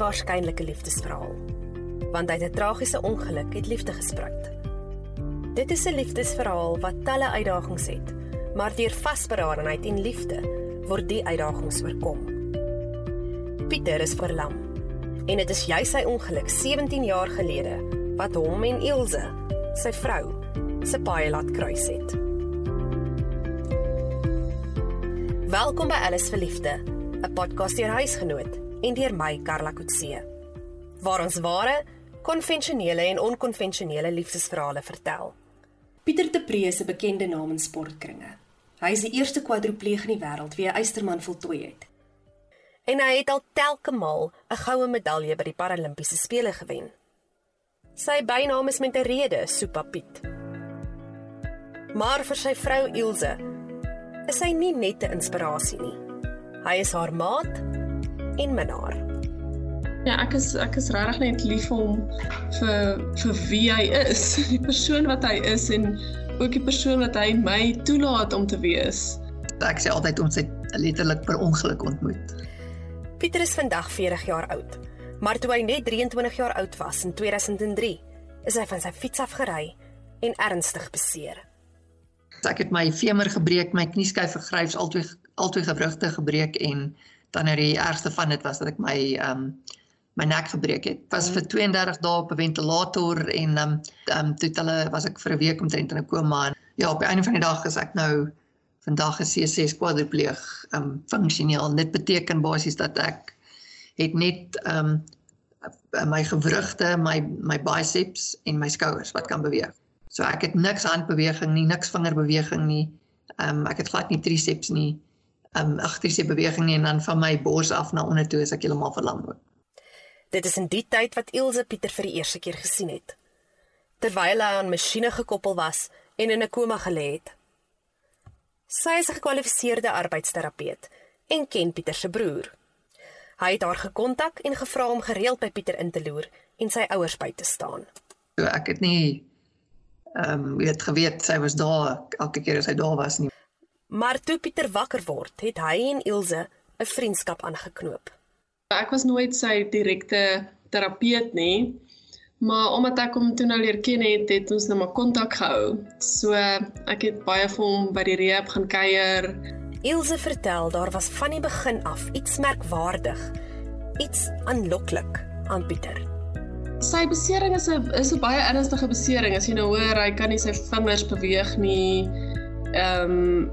onwaarskynlike liefdesverhaal. Want uit 'n tragiese ongeluk het liefde gespruit. Dit is 'n liefdesverhaal wat talle uitdagings het, maar deur vasberadenheid en liefde word die uitdagings oorkom. Pieter is verlam en dit is jy sy ongeluk 17 jaar gelede wat hom en Ilse, sy vrou, se paai laat kruis het. Welkom by Alles vir Liefde, 'n podcast deur huisgenoot en deur my Karla Kutse. Waar ons ware, konvensionele en onkonvensionele liefdesverhale vertel. Pieter de Pre is 'n bekende naam in sportkringe. Hy is die eerste kwadripleeg in die wêreld wie 'n eysterman voltooi het. En hy het al telke maal 'n goue medalje by die Paralimpiese spele gewen. Sy bynaam is met 'n rede, Soepa Piet. Maar vir sy vrou Ilse is hy nie net 'n inspirasie nie. Hy is haar maat en minnaar. Ja, ek is ek is regtig net lief vir hom vir vir wie hy is, die persoon wat hy is en ook die persoon wat hy my toelaat om te wees. Ek sê altyd ons het letterlik per ongeluk ontmoet. Pieter is vandag 40 jaar oud, maar toe hy net 23 jaar oud was in 2003, is hy van sy fiets af gery en ernstig beseer. Ek het my femur gebreek, my knieskyf vergryps, albei albei gewrigte gebreek en dan nou die ergste van dit was dat ek my ehm um, my nek gebreek het. Was vir 32 dae op 'n ventilator en ehm um, um, toe hulle was ek vir 'n week omtrent in 'n koma en ja, op die einde van die dag is ek nou vandag 'n C6 kwadripleeg ehm um, funksioneel. Dit beteken basies dat ek het net ehm um, my gewrigte, my my biceps en my skouers wat kan beweeg. So ek het niks handbeweging nie, niks vingerbeweging nie. Ehm um, ek het glad nie triceps nie. Um, agterse beweging nie en dan van my bors af na onder toe is ek heeltemal verlam ook. Dit is in die tyd wat Ilse Pieter vir die eerste keer gesien het. Terwyl hy aan masjiene gekoppel was en in 'n koma gelê het. Sy is 'n gekwalifiseerde arbeidsterapeut en ken Pieter se broer. Hy het haar gekontak en gevra om gereeld by Pieter in te loer en sy ouers by te staan. So ek het nie ehm um, weet geweet sy was daar elke keer as hy daar was nie. Maar toe Pieter wakker word, het hy en Ilse 'n vriendskap aangeknoop. Ek was nooit sy direkte terapeut nie, maar omdat ek hom toe nou leer ken het, het ons nou maar kontak gehou. So ek het baie vir hom by die rehab gaan kuier. Ilse vertel daar was van die begin af iets merkwaardig, iets aanloklik aan Pieter. Sy besering is 'n is 'n baie ernstige besering. As jy nou hoor hy kan nie sy vingers beweeg nie. Ehm um,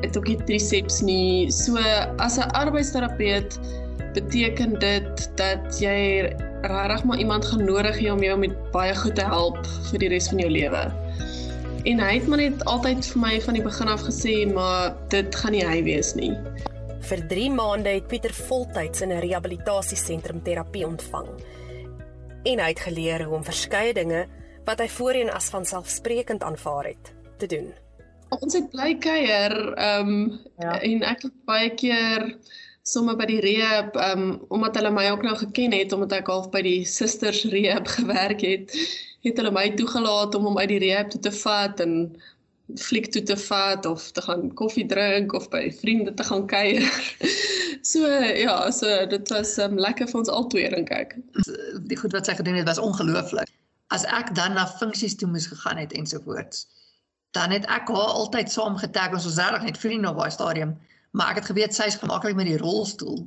het ook nie triceps nie. So as 'n arbeidsterapeut beteken dit dat jy regtig maar iemand gaan nodig hê om jou met baie goed te help vir die res van jou lewe. En hy het maar net altyd vir my van die begin af gesê maar dit gaan nie hy wees nie. Vir 3 maande het Pieter voltyds in 'n rehabilitasiesentrum terapie ontvang. En hy het geleer hoe om verskeie dinge wat hy voorheen as vanselfsprekend aanvaar het te doen. Ons het bly kuier, ehm um, ja. en ek het baie keer sommer by die rehab, ehm um, omdat hulle my ook nou geken het omdat ek half by die susters rehab gewerk het, het hulle my toegelaat om hom uit die rehab toe te vat en fliek toe te vat of te gaan koffie drink of by vriende te gaan kuier. so ja, so dit was um, lekker vir ons albei dink ek. Die goed wat sy gedoen het was ongelooflik. As ek dan na funksies toe moes gegaan het ensovoorts, dan het ek haar altyd saam getag ons was regtig net vriende op daai stadium, maar ek het geweet sy is gemaklik met die rolstoel.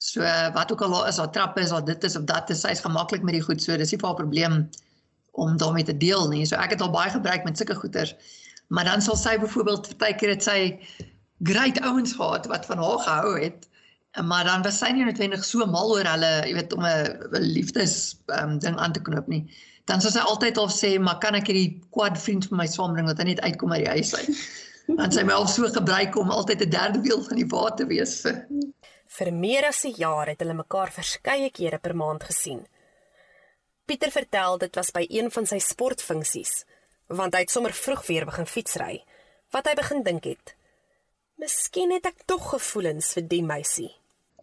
So wat ook al daar is, daar trappe is, daar dit is of dat is, sy is gemaklik met die goed. So dis nie vir haar probleem om daarmee te deel nie. So ek het al baie gebruik met sulke goeters. Maar dan sal sy byvoorbeeld partykeer het sy great ouens gehad wat van haar gehou het. Maar dan was sy nie noodwendig so mal oor hulle, jy weet, om 'n liefdes um, ding aan te knoop nie. Dan sal sy altyd al sê, "Maar kan ek hierdie kwad vriend vir my saambring dat hy net uitkom uit die huis uit?" Want sy myself so gebruik om altyd 'n derde wiel van die wa te wees vir. Vir meer as 'n jaar het hulle mekaar verskeie kere per maand gesien. Pieter vertel dit was by een van sy sportfunksies want hy het sommer vroeg weer begin fietsry. Wat hy begin dink het. Miskien het ek tog gevoelens vir die meisie.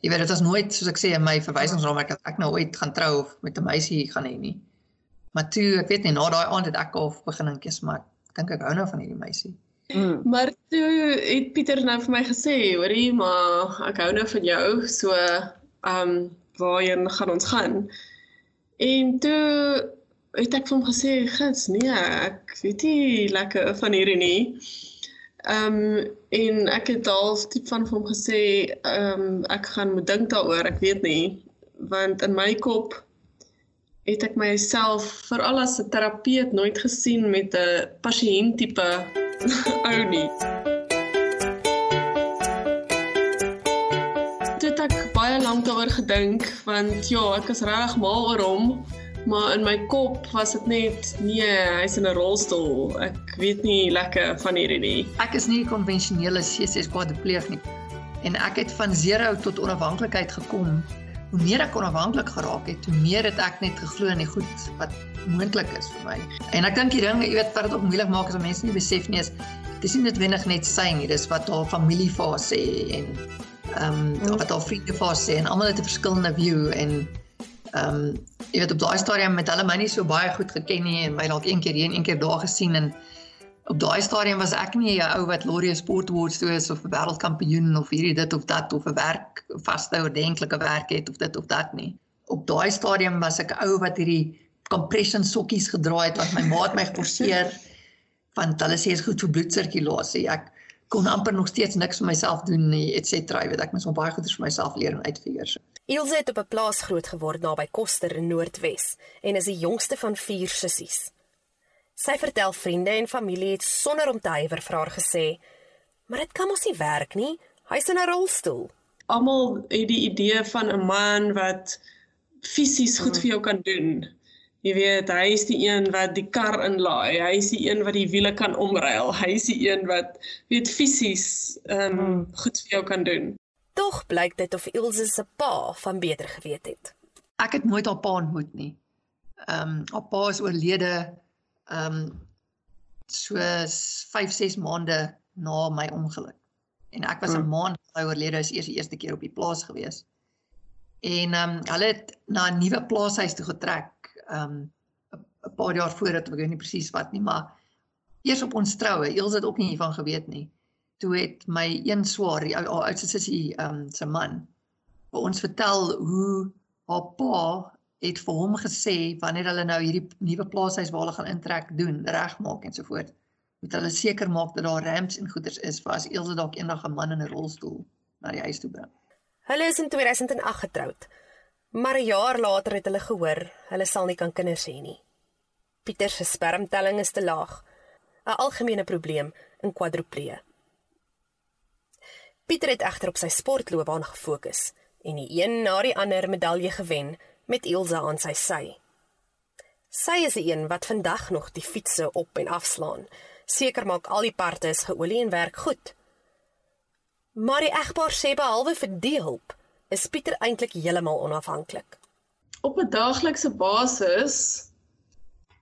Jy weet dit was nooit soos ek sê in my verwysingsraamwerk dat ek nou ooit gaan trou of met 'n meisie gaan hê nie. Maar toe, ek weet nie, na daai aand het ek al begin dink eens maar dink ek hou nou van hierdie meisie. Mm. Maar toe het Pieter nou vir my gesê, hoorie, maar ek hou nou van jou, so ehm um, waarheen gaan ons gaan? En toe het ek vir hom gesê, "Gits, nee, ek weet nie lekker van hierdie nie." Ehm um, en ek het half tipe van hom gesê, "Ehm um, ek gaan moet dink daaroor, ek weet nie." Want in my kop het ek myself veral as 'n terapeut nooit gesien met 'n pasiënt tipe ou nie. Dit het ek baie lank daaroor gedink want ja, ek is regtig mal oor hom maar in my kop was dit net nee, hy's in 'n rolstoel. Ek weet nie lekker van hierdie nie. Ek is nie konvensionele C6 kwadripleeg nie. En ek het van 0 tot onafhanklikheid gekom. Hoe meer ek onafhanklik geraak het, hoe meer het ek net geglo in die goed wat moontlik is vir my. En ek dink die ding, jy weet, wat dit ook moeilik maak as mense nie besef nie is dis nie noodwendig net sy nie, dis wat haar familie vir haar sê en ehm um, wat haar vriende vir haar sê en almal het 'n verskillende view en ehm um, jy weet op daai stadium met hulle my nie so baie goed geken nie en my dalk een keer hier en een keer daar gesien en op daai stadium was ek nie 'n ou wat Laurie Sport Awards toe is of 'n wêreldkampioen of hierdie dit of dat of 'n werk vaste ordentlike werk het of dit of dat nie. Op daai stadium was ek 'n ou wat hierdie compression sokkies gedra het wat my maat my geforseer want hulle sê is goed vir bloedsirkulasie. Ek kon amper nog steeds niks vir myself doen nie, et cetera. Jy weet ek moet so baie goeders vir myself leer en uitfigure. So. Ilse het op 'n plaas groot geword naby Koster in Noordwes en is die jongste van 4 sissies. Sy vertel vriende en familie het sonder om te huiwer vir haar gesê: "Maar dit kan mos nie werk nie. Hy's in 'n rolstoel." Almal het die idee van 'n man wat fisies goed vir jou kan doen. Jy weet, hy is die een wat die kar inlaai. Hy is die een wat die wiele kan omruil. Hy is die een wat weet fisies ehm um, goed vir jou kan doen. Tog blyk dit of Ilse se pa van beter geweet het. Ek het nooit haar pa ontmoet nie. Ehm um, haar pa is oorlede ehm um, so 5 6 maande na my ongeluk. En ek was 'n hmm. maand oorlede is eers die eerste keer op die plaas gewees. En ehm um, hulle het na 'n nuwe plaashuis toe getrek ehm um, 'n paar jaar voor dit ek weet nie presies wat nie, maar eers op ons troue, Ilse het ook nie hiervan geweet nie toe het my een swaar, die ou oudste sussie, ehm um, se man, vir ons vertel hoe haar pa het vir hom gesê wanneer hulle nou hierdie nuwe plaashuis waar hulle gaan intrek doen, regmaak en so voort, moet hulle seker maak dat daar ramps en goeders is vir as Elsje dalk eendag 'n man in 'n rolstoel na die huis toe bring. Hulle is in 2008 getroud. Maar 'n jaar later het hulle gehoor hulle sal nie kan kinders hê nie. Pieter se spermtelling is te laag, 'n algemene probleem in kwadriplee. Pieter het egter op sy sportloopbaan gefokus en die een na die ander medalje gewen met Ilse aan sy sy. Sy is die een wat vandag nog die fietsse op en afslaan. Seker maak al die parte is geolie en werk goed. Maar die egpaar sê behalwe vir die hulp, is Pieter eintlik heeltemal onafhanklik. Op 'n daaglikse basis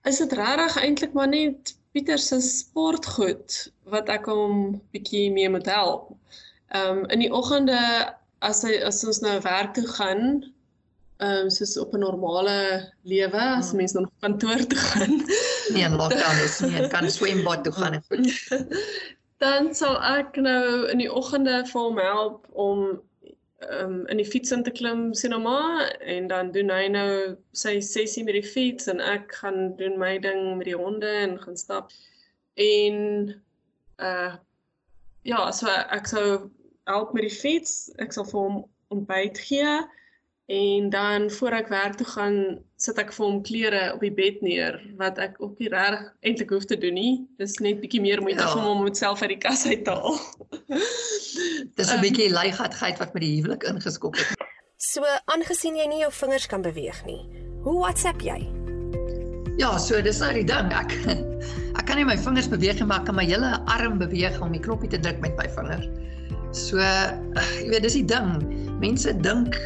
is dit regtig eintlik maar net Pieter se sportgoed wat ek hom bietjie mee moet help. Ehm um, in die oggende as hy as ons nou werk toe gaan, ehm um, soos op 'n normale lewe as ja. mense dan op kantoor toe gaan. Nee, in lockdown is nie, kan swembad toe gaan en goed. dan sal ek nou in die oggende vir hom help om ehm um, in die fiets in te klim sien nou maar en dan doen hy nou sy sessie met die fiets en ek gaan doen my ding met die honde en gaan stap. En uh ja, so ek sou help met die fiets. Ek sal vir hom ontbyt gee en dan voor ek werk toe gaan, sit ek vir hom klere op die bed neer wat ek ook nie reg eintlik hoef te doen nie. Dis net bietjie meer moeite ja. om hom met self uit die kas uit te haal. Dis 'n um, bietjie leigatheid wat met die huwelik ingeskop het. So, aangesien jy nie jou vingers kan beweeg nie, hoe WhatsApp jy? Ja, so dis nou die ding. Ek ek kan nie my vingers beweeg nie, maar ek kan my hele arm beweeg om die knoppie te druk met my vingers. So, jy weet, dis die ding. Mense dink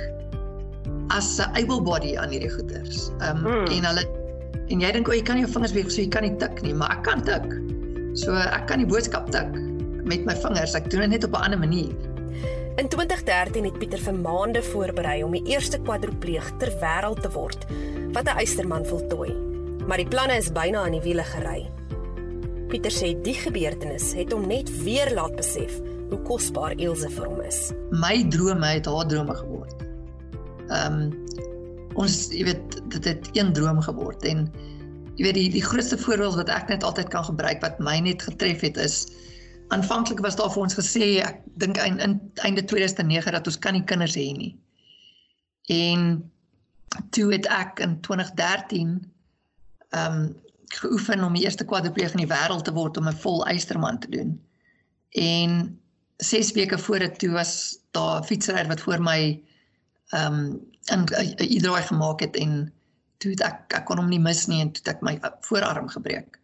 as 'n able body aan hierdie goeters. Ehm um, hmm. en hulle en jy dink o, jy kan jou vingers beweeg so jy kan nie tik nie, maar ek kan tik. So ek kan die boodskap tik met my vingers. Ek doen dit net op 'n ander manier. In 2013 het Pieter vir maande voorberei om die eerste kwadripleeg ter wêreld te word wat 'n eysterman voltooi. Maar die planne is byna aan die wiele gery. Pieter sê die gebeurtenis het hom net weer laat besef hoe kosbaar Elsje vir hom is. My drome het haar drome geword. Ehm um, ons jy weet dit het een droom geword en jy weet die die grootste voorbeeld wat ek net altyd kan gebruik wat my net getref het is aanvanklik was daar vir ons gesê ek dink in, in einde 2009 dat ons kan nie kinders hê nie. En toe het ek in 2013 ehm um, geoefen om die eerste kwadripleeg in die wêreld te word om 'n vol eysterman te doen. En 6 weke voor dit toe was daar 'n fietsryer wat voor my ehm um, 'n e-draai gemaak het en toe het ek ek kon hom nie mis nie en toe het ek my voorarm gebreek.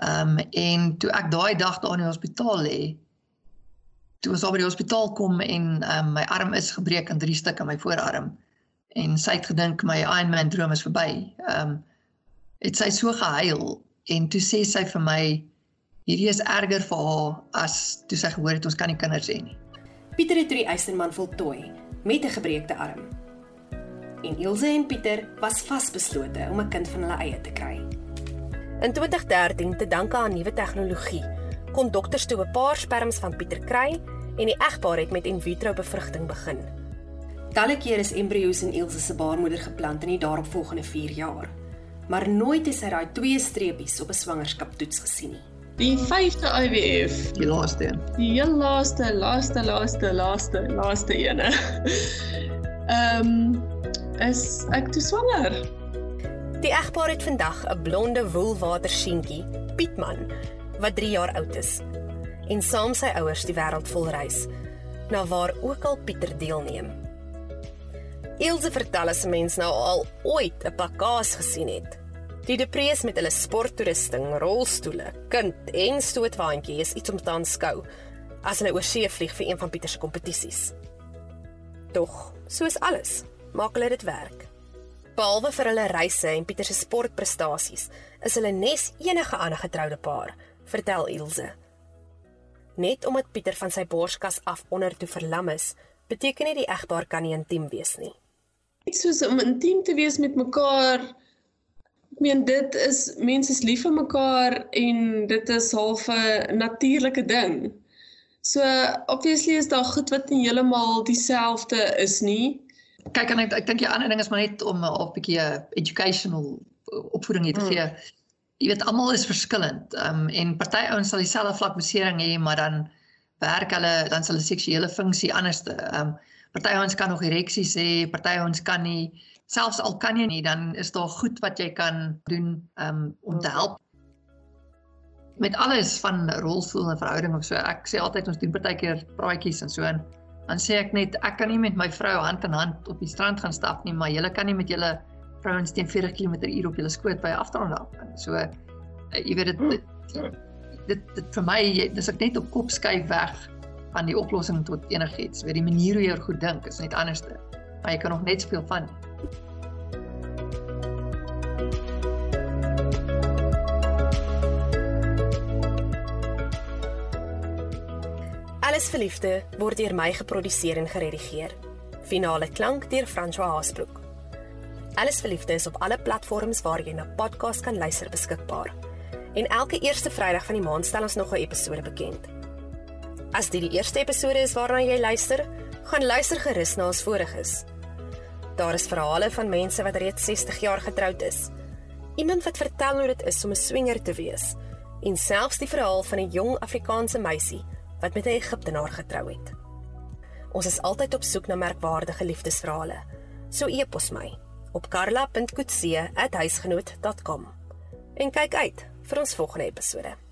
Ehm um, en toe ek daai dag daar in die hospitaal lê, toe daar by die hospitaal kom en ehm um, my arm is gebreek in drie stukke my voorarm en sy het gedink my Ironman droom is verby. Ehm um, het sy so gehuil en toe sê sy vir my hierdie is erger vir haar as toe sy gehoor het ons kan nie kinders hê nie. Pieter het die Eysterman voltooi met 'n gebreekte arm. En Ilse en Pieter was vasbeslote om 'n kind van hulle eie te kry. In 2013, te danke aan nuwe tegnologie, kon dokters toe 'n paar sperms van Pieter kry en die egpaar het met in vitro bevrugting begin. Talle kere is embrio's in Ilse se baarmoeder geplant in die daaropvolgende 4 jaar, maar nooit het sy daai twee streepies op 'n swangerskaptoets gesien nie. Die 5de IVF, die laaste een. Die heel laaste, laaste, laaste, laaste, laaste ene. Ehm um, is ek toe swanger. Die egpaar het vandag 'n blonde woelwater seentjie, Pietman, wat 3 jaar oud is. En saam sy ouers die wêreld vol reis na waar ook al Pieter deelneem. Ilse vertel as mens nou al ooit 'n pakkaas gesien het. Die deprees met hulle sporttoerusting, rolstoele, kind en stootwaandjie is iets om te aanskou as hulle oor see vlieg vir een van Pieter se kompetisies. Tog, soos alles, maak hulle dit werk. Behalwe vir hulle reise en Pieter se sportprestasies, is hulle nes enige ander getroude paar, vertel Ilse. Net omdat Pieter van sy borskas af onder toe verlam is, beteken nie die egpaar kan nie intiem wees nie. Dit soos om intiem te wees met mekaar Ek meen dit is mense is lief vir mekaar en dit is half 'n natuurlike ding. So obviously is daar goed wat nie heeltemal dieselfde is nie. Kyk en ek ek dink die ander ding is maar net om 'n uh, bietjie educational opvoeding te mm. gee. Mm. Jy weet almal is verskillend. Ehm um, en party ouens sal dieselfde vlak besering hê, maar dan werk hulle dan sal hulle seksuele funksie anderste. Ehm um, party ouens kan nog ereksies hê, party ouens kan nie selfs al kan jy nie dan is daar goed wat jy kan doen um, om te help. Met alles van rolstoel en verhouding of so ek sê altyd ons doen partykeer praatjies en so en dan sê ek net ek kan nie met my vrou hand in hand op die strand gaan stap nie maar julle kan nie met julle vrouens teen 40 km/h op julle skoot by afdraande af so uh, jy weet dit dit, dit dit vir my dis ek net op kop skuif weg van die oplossing tot enigiets. Weet die manier hoe jy oor goed dink is net anderste maar jy kan nog net speel van Alles vir liefde word deur my geproduseer en geredigeer. Finale klank deur François Haasbroek. Alles vir liefde is op alle platforms waar jy na podcast kan luister beskikbaar. En elke eerste Vrydag van die maand stel ons nog 'n episode bekend. As dit die eerste episode is waarna jy luister, gaan luister gerus na ons voriges. Daar is verhale van mense wat reeds 60 jaar getroud is. Iemand wat vertel hoe dit is om 'n swinger te wees en selfs die verhaal van 'n jong Afrikaanse meisie wat met 'n Egiptenaar getrou het. Ons is altyd op soek na merkwaardige liefdesverhale. So e-pos my op karla.kutse@huisgenoot.com. En kyk uit vir ons volgende episode.